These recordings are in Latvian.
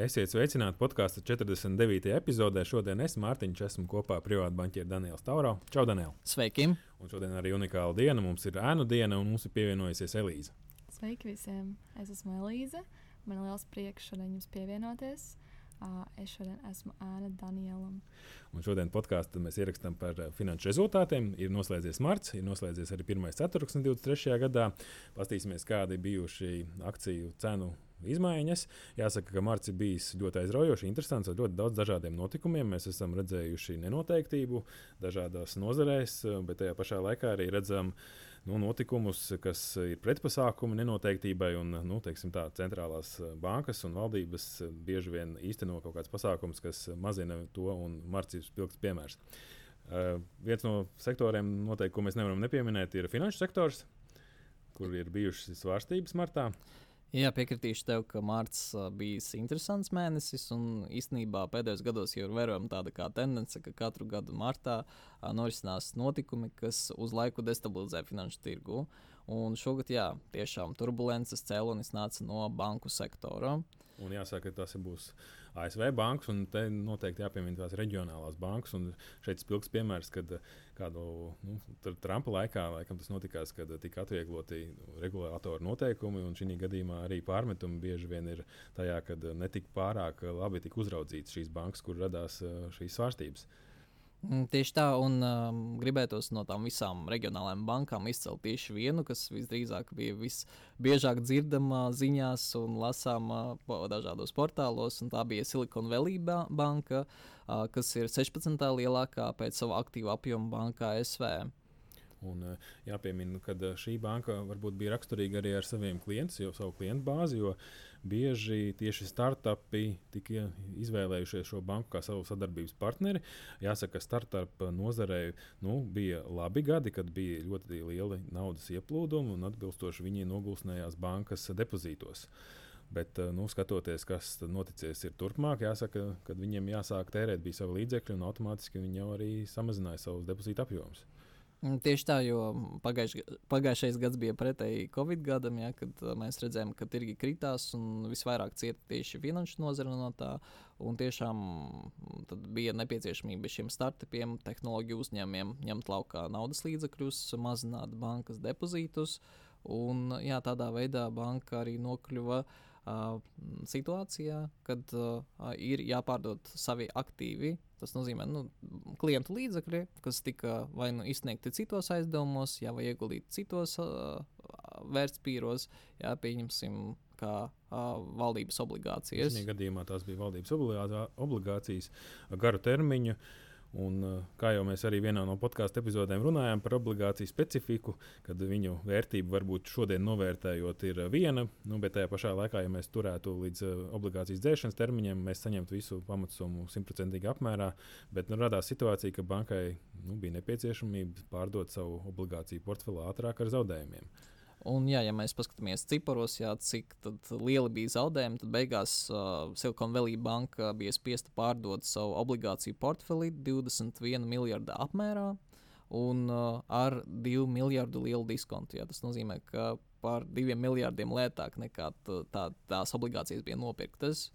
Esiet sveicināti podkāstu 49. epizodē. Šodien es, Mārtiņš, esmu kopā ar privātu banķieru Danielu Stauro. Čau, Daniel! Sveiki! Un šodien arī unikāla diena. Mums ir ēnu diena, un mums ir pievienojusies Elīze. Sveiki visiem! Es esmu Elīze. Man ir liels prieks šodien jums pievienoties. Es šodien esmu Ēna Danielam. Un šodien podkāstā mēs ierakstām par finanšu rezultātiem. Ir noslēdzies marts, ir noslēdzies arī pirmais ceturksnis 23. gadā. Pastīsimies, kādi bijuši akciju cenu izmaiņas. Jāsaka, ka marts ir bijis ļoti aizraujošs, interesants ar ļoti daudz dažādiem notikumiem. Mēs esam redzējuši nenoteiktību dažādās nozarēs, bet tajā pašā laikā arī redzam nu, notikumus, kas ir pretpasākumi nenoteiktībai. Un, nu, teiksim, tā, centrālās bankas un valdības bieži vien īsteno kaut kāds pasākums, kas mazina to, un marts ir spilgts piemērs. Uh, viens no sektoriem, noteikti, ko mēs nevaram nepieminēt, ir finanšu sektors, kur ir bijušas svārstības martā. Uh, Jā, piekritīšu tev, ka mārts bija interesants mēnesis. Īstenībā pēdējos gados jau ir vērojama tāda tendence, ka katru gadu martā norisinās notikumi, kas uz laiku destabilizē finanšu tirgu. Un šogad, jā, tiešām turbulences cēlonis nāca no banku sektora. Un jāsaka, ka tas būs ASV bankas, un te noteikti jāpiemina tās reģionālās bankas. Šeit spilgs piemērs, kad kādu nu, Trumpa laikā laikam, tas notikās, kad tika atviegloti regulātoru noteikumi, un šī gadījumā arī pārmetumi bieži vien ir tajā, ka netika pārāk labi uzraudzītas šīs bankas, kur radās šīs svārstības. Mm, tieši tā, un um, gribētos no tām visām reģionālajām bankām izcelt tieši vienu, kas visdrīzāk bija visbiežāk dzirdama ziņās un lasāma dažādos portālos. Tā bija Silicon Valley banka, uh, kas ir 16. lielākā pēc sava aktīva apjoma banka ASV. Un, eh, jāpiemina, ka eh, šī banka varbūt bija raksturīga arī ar saviem klientiem, jau savu klientu bāzi, jo bieži tieši startupi tika izvēlējušies šo banku kā savu sadarbības partneri. Jāsaka, ka startup nozarē nu, bija labi gadi, kad bija ļoti lieli naudas ieplūdumi un atbilstoši viņi nogulsnējās bankas depozītos. Bet, nu, skatoties, kas noticis turpmāk, jāsaka, ka viņiem jāsāk tērēt bija savi līdzekļi, un automātiski viņi jau arī samazināja savus depozītu apjomus. Tieši tā, jo pagaiš, pagājušais gads bija pretēji Covid gadam, ja, kad mēs redzējām, ka tirgi kritās un visvairāk cieta tieši finanšu nozare no tā. Tiešām bija nepieciešamība šiem startupiem, tehnoloģiju uzņēmumiem ņemt laukā naudas līdzekļus, mazināt bankas depozītus. Un, jā, tādā veidā banka arī nokļuva uh, situācijā, kad ir jāpārdod savi aktīvi Tas nozīmē, nu, klientu līdzekļi, kas tika vai nu izsniegti citos aizdevumos, jā, vai ieguldīti citos uh, vērtspīros, jā, pieņemsim, kā uh, valdības obligācijas. Šajā gadījumā tās bija valdības obligācijas garu termiņu. Uh, Un, eh, kā jau mēs arī vienā no podkāstu epizodēm runājām par obligāciju specifiku, kad viņu vērtība varbūt šodien novērtējot ir viena, nu, bet tajā pašā laikā, ja mēs turētu līdz eh, obligācijas dzēšanas termiņam, mēs saņemtu visu pamatsummu simtprocentīgi apmērā. Bet nu, radās situācija, ka bankai nu, bija nepieciešamība pārdot savu obligāciju portfeli ātrāk ar zaudējumiem. Un, jā, ja mēs paskatāmies ciparos, jā, cik lieli bija zaudējumi, tad beigās uh, Silicon Valley banka bija spiesta pārdot savu obligāciju portfeli 21 miljardu apmērā un uh, ar 2 miljardu lielu diskontu. Jā, tas nozīmē, ka par 2 miljardiem lētāk nekā tā, tās obligācijas bija nopirktas.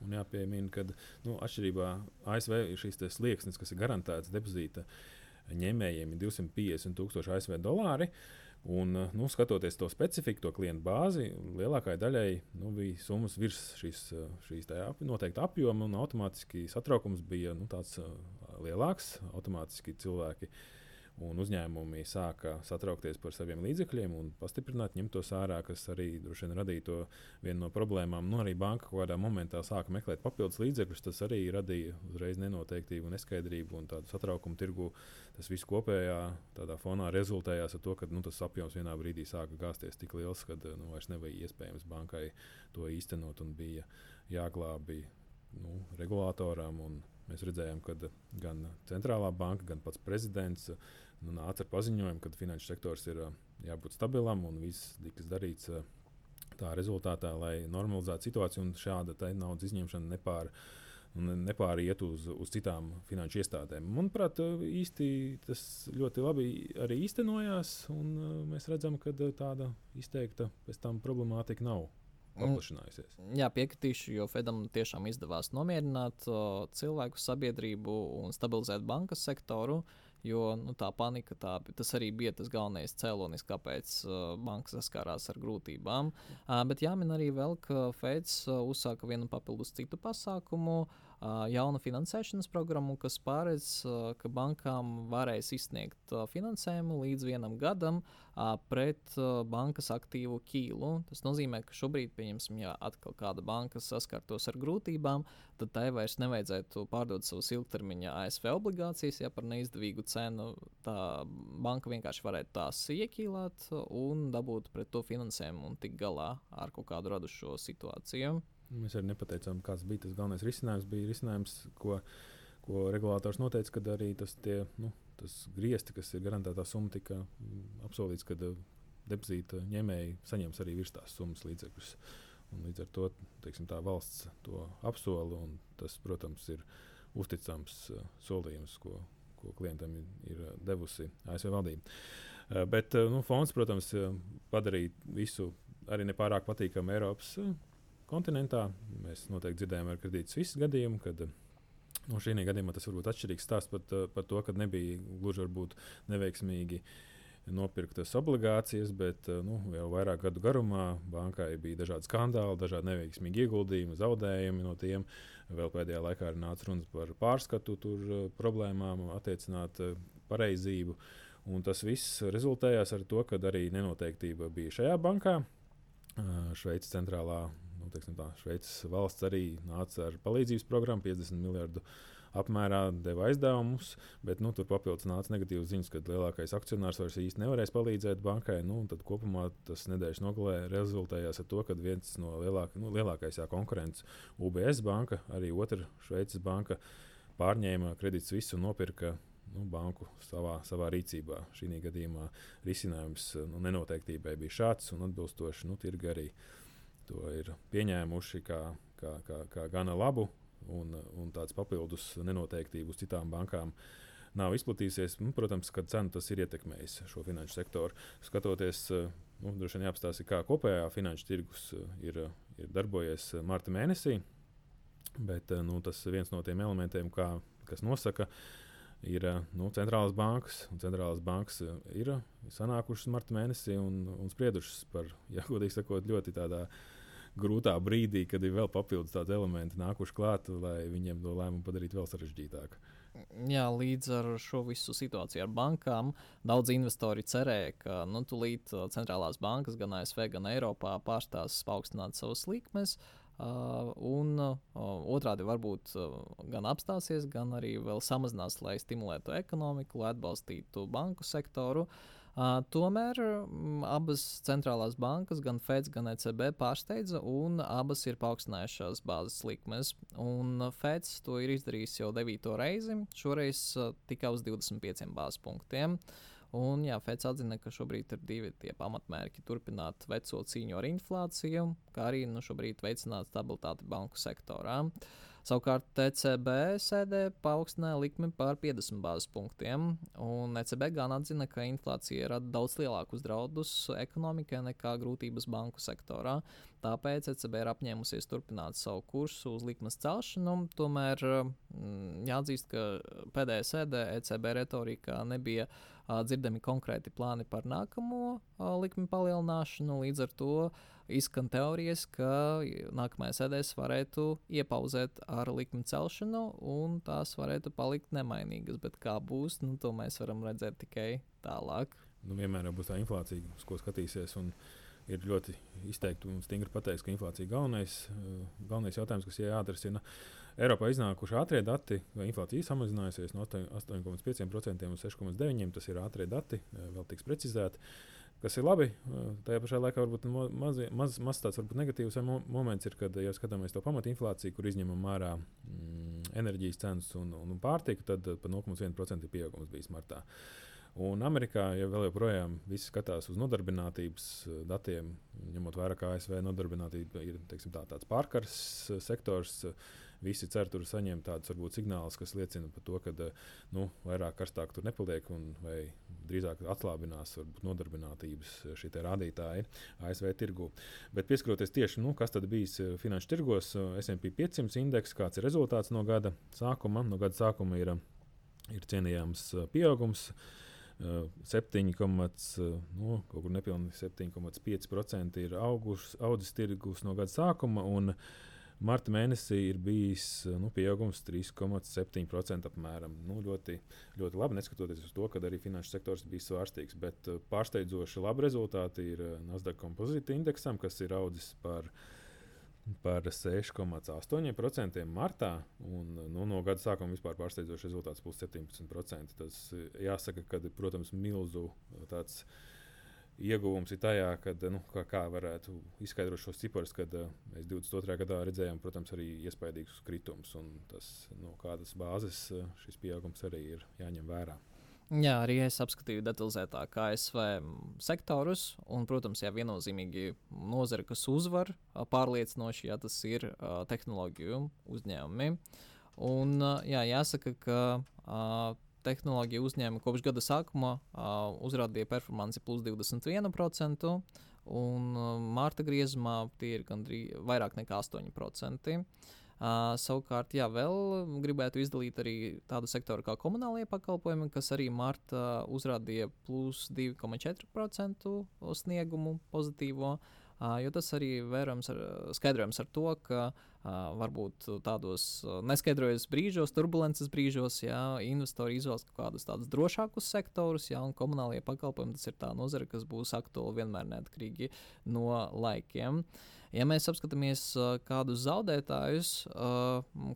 Un jāpiemina, ka nu, atšķirībā ASV ir šis slieksnis, kas ir garantēts depozīta ņēmējiem, ir 250 tūkstoši ASV dolāri. Uh, Un, eh, nu, skatoties to specifiku, to klientu bāzi, lielākajai daļai nu, bija summas virs šīs, eh, šīs noteikta apjoma, un automātiski satraukums bija nu, tāds uh, lielāks. Automātiski cilvēki uh, un uzņēmumi sāka satraukties par saviem līdzekļiem un pastiprināt, ņemt tos ārā, kas arī droši vien radīja to vienu no problēmām. Nu, arī banka kaut kādā momentā sāka meklēt papildus līdzekļus. Tas arī radīja uzreiz nenoteiktību, neskaidrību un tādu satraukumu tirgu. Tas viss kopējā fonā rezultējās ar to, ka nu, tas apjoms vienā brīdī sāka gāzties tik liels, ka nu, vairs nebija iespējams bankai to īstenot un bija jāglābj nu, regulātoram Mēs redzējām, ka gan centrālā banka, gan pats prezidents nu, nāca ar paziņojumu, ka finanšu sektors ir jābūt stabilam un viss tiks darīts tā rezultātā, lai normalizētu situāciju un šāda naudas izņemšana nepār, nepāriet uz, uz citām finanšu iestādēm. Manuprāt, īsti tas ļoti labi arī īstenojās, un mēs redzam, ka tāda izteikta pēc tam problemātika nav paplašinājusies. Jā, piekritīšu, jo Fedam tiešām izdevās nomierināt cilvēku sabiedrību un stabilizēt bankas sektoru. Jo nu, tā panika, tā, tas arī bija tas galvenais cēlonis, kāpēc uh, banka saskārās ar grūtībām. Uh, bet jāmin arī vēl, ka Feds uh, uzsāka vienu papildus citu pasākumu, uh, jaunu finansēšanas programmu, kas paredz, ka bankām varēs izsniegt finansējumu līdz vienam gadam pret bankas aktīvu ķīlu. Tas nozīmē, ka šobrīd, pieņemsim, ja atkal kāda banka saskartos ar grūtībām, tad tai vairs nevajadzētu pārdot savus ilgtermiņa ASV obligācijas, ja par neizdevīgu cenu tā banka vienkārši varētu tās ieķīlāt un dabūt pret to finansējumu un tikt galā ar kaut kādu radušo situāciju. Mēs arī nepateicām, kāds bija tas galvenais risinājums. Bija risinājums, ko, ko regulators noteica, kad arī tas, tie, nu, tas griezti, kas ir garantētā summa, tika mm, apsolīts, ka uh, depozīta ņēmēji saņems arī virs tās summas līdzekļus. Un līdz ar to teiksim, valsts to apsola. Tas, protams, ir uzticams uh, solījums, ko, ko klientam ir, devusi ASV valdība. Uh, bet nu, fonds, protams, padarīja visu arī nepārāk patīkamu Eiropas kontinentā. Mēs noteikti dzirdējām ar kredītas visu gadījumu, kad nu, šī gadījumā tas var būt atšķirīgs stāsts par, par to, ka nebija gluži varbūt neveiksmīgi nopirktas obligācijas, bet nu, jau vairāk gadu garumā bankai bija dažādi skandāli, dažādi neveiksmīgi ieguldījumi, zaudējumi no tiem. Vēl pēdējā laikā ir nācis runas par pārskatu tur, problēmām, attiecināt pareizību. Un tas viss rezultējās ar to, ka arī nenoteiktība bija šajā bankā. Šveices centrālā nu, tā, Šveices valsts arī nāca ar palīdzības programmu, 50 miljardu apmērā deva aizdevumus, bet nu, tur papildus nāca negatīvas ziņas, ka lielākais akcionārs vairs īsti nevarēs palīdzēt bankai. Nu, tad kopumā tas nedēļas nogalē rezultējās ar to, ka viens no lielāk, nu, lielākais konkurents, UBS banka, arī otra Šveices banka, pārņēma kredītus visu un nopirka nu, banku savā, savā rīcībā. Šī gadījumā risinājums nu, nenoteiktībai bija šāds un atbilstoši nu, tirgi arī to ir pieņēmuši kā, kā, kā, kā gana labu, un, un tāds papildus nenoteiktību uz citām bankām nav izplatījusies. Nu, protams, ka cena tas ir ietekmējis šo finanšu sektoru. Skatoties, nu, droši vien jāapstāsta, kā kopējā finanšu tirgus ir, ir darbojies marta mēnesī. Bet nu, tas viens no tiem elementiem, kā, kas nosaka, ir nu, centrālās bankas. Centrālās bankas ir sanākušas marta mēnesī un, un spriedušas par, ja godīgi sakot, ļoti tādā veidā grūtā brīdī, kad ir vēl papildus tādi elementi nākuši klāt, lai viņiem to lēmumu padarītu vēl sarežģītāku. Jā, līdz ar šo visu situāciju ar bankām daudz investori cerēja, ka nu, tūlīt uh, centrālās bankas gan ASV, gan Eiropā pārstās paaugstināt savas likmes. Uh, un uh, otrādi varbūt uh, gan apstāsies, gan arī vēl samazinās, lai stimulētu ekonomiku, lai atbalstītu banku sektoru. Uh, Uh, tomēr um, abas centrālās bankas, gan FEDS, gan ECB, pārsteidza, un abas ir paaugstinājušās bāzes likmes. Un FEDS to ir izdarījis jau devīto reizi, šoreiz uh, tikai uz 25 bāzes punktiem. Un, jā, FEDS atzina, ka šobrīd ir divi tie pamatmērķi - turpināt veco cīņu ar inflāciju, kā arī nu, šobrīd veicināt stabilitāti banku sektorā. Savukārt ECB sēdē paaugstināja likmi par 50 bāzes punktiem, un ECB gan atzina, ka inflācija rada daudz lielākus draudus ekonomikai nekā grūtības banku sektorā. Tāpēc ECB ir apņēmusies turpināt savu kursu uz likmes celšanu. Tomēr mm, jāatzīst, ka pēdējā sēdē ECB retorikā nebija uh, dzirdami konkrēti plāni par nākamo likmi palielināšanu. Līdz ar to izskan teorijas, ka nākamajā sēdēs varētu iepauzēt ar likmi celšanu, un tās varētu palikt nemainīgas. Bet kā būs, nu, to mēs varam redzēt tikai tālāk. Nu, vienmēr būs tā inflācija, uz ko skatīsies. Ir ļoti izteikti un stingri pateikts, ka inflācija ir galvenais, eh, galvenais jautājums, kas jāatrisina. Eiropā iznākuši ātrie dati, vai inflācija samazinājusies no 8,5% uz 6,9%. Tas ir ātrie dati, eh, vēl tiks precizēti kas ir labi. Tajā pašā laikā varbūt maz, maz, maz tāds varbūt negatīvs mo moments ir, kad, ja skatāmies to pamatinflāciju, kur izņemam ārā mm, enerģijas cenas un, un pārtiku, tad pa 0,1% ir pieaugums bijis martā. Un Amerikā ja vēl joprojām viss skatās uz nodarbinātības datiem, ņemot vērā, ka ASV nodarbinātība ir teiksim, tā, tāds pārkars sektors. Uh, visi cer tur saņemt tādus varbūt signālus, kas liecina par to, ka eh, nu, vairāk karstāk tur nepaliek un vai drīzāk atslābinās varbūt, nodarbinātības eh, šie rādītāji ASV tirgu. Bet pieskaroties tieši, nu, kas tad bijis eh, finanšu tirgos, SP 500 indeks, kāds ir rezultāts no gada sākuma. No gada sākuma ir, ir cienījams pieaugums. 7, nu, kaut kur nepilnīgi 7,5% ir augus, audzis tirgus no gada sākuma. Un, Marta mēnesī ir bijis nu, pieaugums 3,7% apmēram. Nu, ļoti, ļoti labi, neskatoties uz to, ka arī finanšu sektors bija svārstīgs. Bet pārsteidzoši labi rezultāti ir Nasdaq kompozīta indeksam, kas ir audzis par, par 6,8% martā. Un, nu, no gada sākuma vispār pārsteidzošs rezultāts būs 17%. Tas jāsaka, ka, protams, milzu tāds ieguvums ir tajā, ka, nu, kā, kā varētu izskaidrot šos ciprus, kad uh, mēs 22. gadā redzējām, protams, arī iespaidīgus kritumus. Tas, no nu, kādas bāzes uh, šis pieaugums arī ir jāņem vērā. Jā, arī es apskatīju detalizētāk ASV sektorus. Un, protams, jā, viennozīmīgi nozara, kas uzvar pārliecinoši, ja tas ir uh, tehnoloģiju uzņēmumi. Un, uh, jā, jāsaka, ka uh, tehnoloģiju uzņēmumi kopš gada sākuma uh, uzrādīja performanci plus 21%, un uh, mārta griezumā tie ir gandrīz vairāk nekā 8%. Uh, savukārt, jā, vēl gribētu izdalīt arī tādu sektoru kā komunālie pakalpojumi, kas arī martā uzrādīja plus 2,4% sniegumu pozitīvo. Uh, jo tas arī vērams ar, skaidrojams ar to, ka uh, varbūt tādos neskaidrojos brīžos, turbulences brīžos, jā, investori izvēlas kaut kādus tādus drošākus sektorus, jā, un komunālie pakalpojumi tas ir tā nozare, kas būs aktuāla vienmēr neatkarīgi no laikiem. Ja mēs apskatāmies kādus zaudētājus,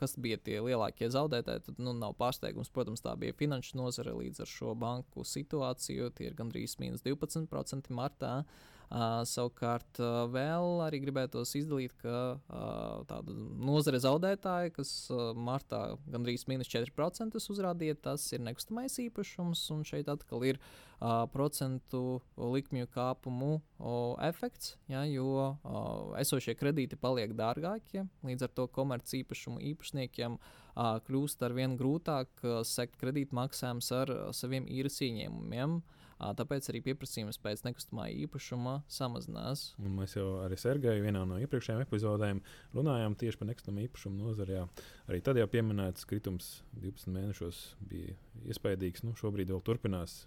kas bija tie lielākie zaudētāji, tad nu, nav pārsteigums. Protams, tā bija finanšu nozare līdz ar šo banku situāciju. Tie ir gandrīz mīnus 12% martā. Uh, Uh, savukārt, uh, vēl arī gribētos izdalīt, ka uh, tāda nozare zaudētāja, kas uh, martā gandrīz minus 4% uzrādīja, tas ir nekustamais īpašums, un šeit atkal ir uh, procentu likmju kāpumu uh, efekts, ja, jo uh, esošie kredīti paliek dārgākie, līdz ar to komerci īpašumu īpašniekiem uh, kļūst ar vien grūtāk uh, sekt kredītmaksājumus ar uh, saviem īres ieņēmumiem. Uh, Tāpēc arī pieprasījums pēc nekustamā īpašuma samazinās. Un mēs jau arī Sergeju vienā no iepriekšējām epizodēm runājām tieši par nekustamā īpašuma nozari. Arī tad jau pieminēts kritums 12 mēnešos bija iespaidīgs. Nu, šobrīd vēl turpinās.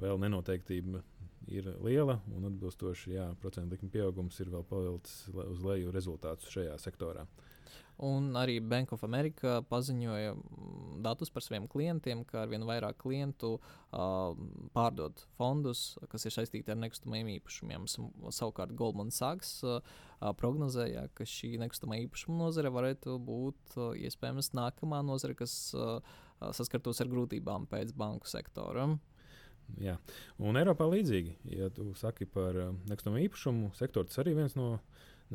Vēl nenoteiktība ir liela un atbilstoši jā, procentu likuma pieaugums ir vēl pavilcis uz leju rezultātus šajā sektorā. Un arī Bank of America paziņoja mm, datus par saviem klientiem, ka arvien vairāk klientu uh, pārdod fondus, kas ir saistīti ar nekustamajiem īpašumiem. Savukārt Goldman Sachs uh, prognozēja, ka šī nekustamā īpašuma nozare varētu būt uh, iespējams nākamā nozare, kas uh, saskartos ar grūtībām pēc banku sektora. Jā. Un Eiropā līdzīgi, ja tu saki par nekustamo īpašumu sektoru, tas arī viens no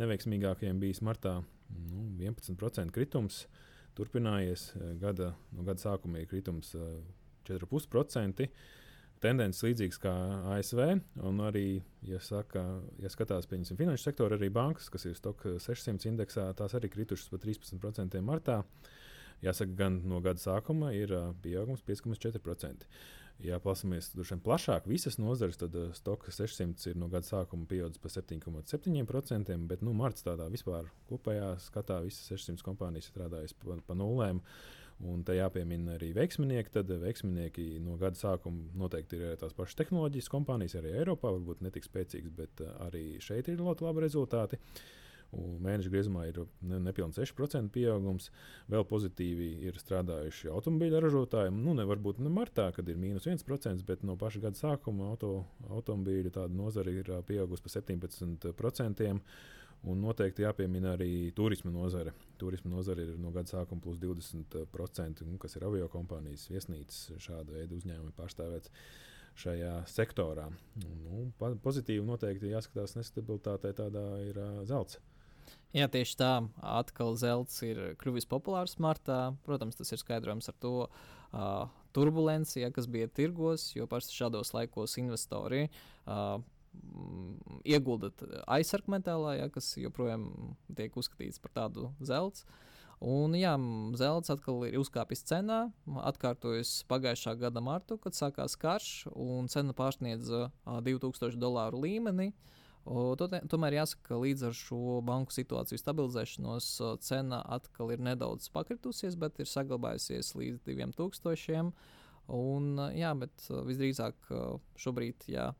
neveiksmīgākajiem bijis martā nu, 11% kritums. Turpinājies eh, gada, no gada sākuma ir kritums 4,5%. Eh, Tendences līdzīgas kā ASV, un arī, ja, saka, ja skatās pie finanšu sektora, arī bankas, kas ir Stock 600 indeksā, tās arī kritušas par 13% martā. Jāsaka, gan no gada sākuma ir eh, pieaugums 5,4%. Ja paskatāmies plašāk, visas nozares, tad uh, stoka 600 ir no gada sākuma pieaudzis par 7,7%, bet nu, marts tādā vispār kopējā skatā visas 600 kompānijas strādājas pa, pa nulēm. Un te jāpiemina arī veiksminieki. Tad veiksminieki no gada sākuma noteikti ir tās pašas tehnoloģijas kompānijas, arī Eiropā, varbūt ne tik spēcīgas, bet uh, arī šeit ir ļoti labi rezultāti. Uh, Mēneša griezumā ir ne, nepilnīgi 6% pieaugums. Vēl pozitīvi ir strādājuši automobīļu ražotāji. Nu, ne varbūt ne martā, kad ir mīnus 1%, bet no paša gada sākuma auto, automobīļu nozare ir pieaugusi par 17%. Un noteikti jāpiemina arī turisma nozare. Turisma nozare ir no gada sākuma plus 20%, kas ir avio kompānijas, viesnīcas, šāda veida uzņēmumi pārstāvēts. šajā sektorā. Nu, pozitīvi noteikti jāskatās nestabilitātei, tādā ir uh, zelta. Jā, tieši tā. Atkal zelts ir kļuvis populārs martā. Protams, tas ir skaidrojams ar to uh, turbulenci, ja, kas bija tirgos, jo parasti šādos laikos investori uh, ieguldat aizsargmetālā, ja, kas joprojām tiek uzskatīts par tādu zelta. Un, jā, zelts atkal ir uzkāpis cenā. Atkārtojas pagājušā gada martu, kad sākās karš, un cena pārsniedza 2000 dolāru līmeni. O, to tomēr jāsaka, ka līdz ar šo banku situāciju stabilizēšanos cena atkal ir nedaudz pakritusies, bet ir saglabājusies līdz 2000. Un, jā, bet visdrīzāk šobrīd jā,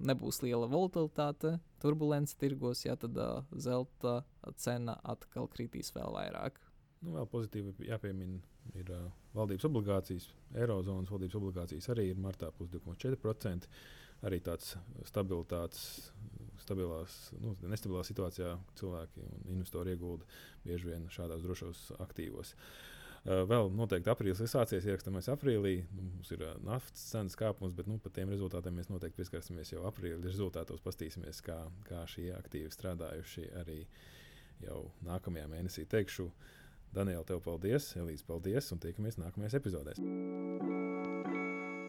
nebūs liela volatilitāte, turbulence tirgos, jā, tad zelta cena atkal kritīs vēl vairāk. Nu, vēl pozitīvi jāpiemina ir uh, valdības obligācijas. Eirozonas valdības obligācijas arī ir martā plus 2,4%. Arī tāds stabilitātes, stabilās, nu, nestabilā situācijā cilvēki un investori iegulda bieži vien šādos drošos aktīvos. Uh, vēl noteikti aprīlis ir sācies, ierakstāmies aprīlī. Nu, mums ir uh, naftas cenas kāpums, bet nu, par tiem rezultātiem mēs noteikti pieskarsimies jau aprīļa rezultātos. Pastīsimies, kā, kā šie aktīvi strādājuši arī jau nākamajā mēnesī. Teikšu, Daniela, tev paldies, Elīze, paldies, un tiekamies nākamajās epizodēs.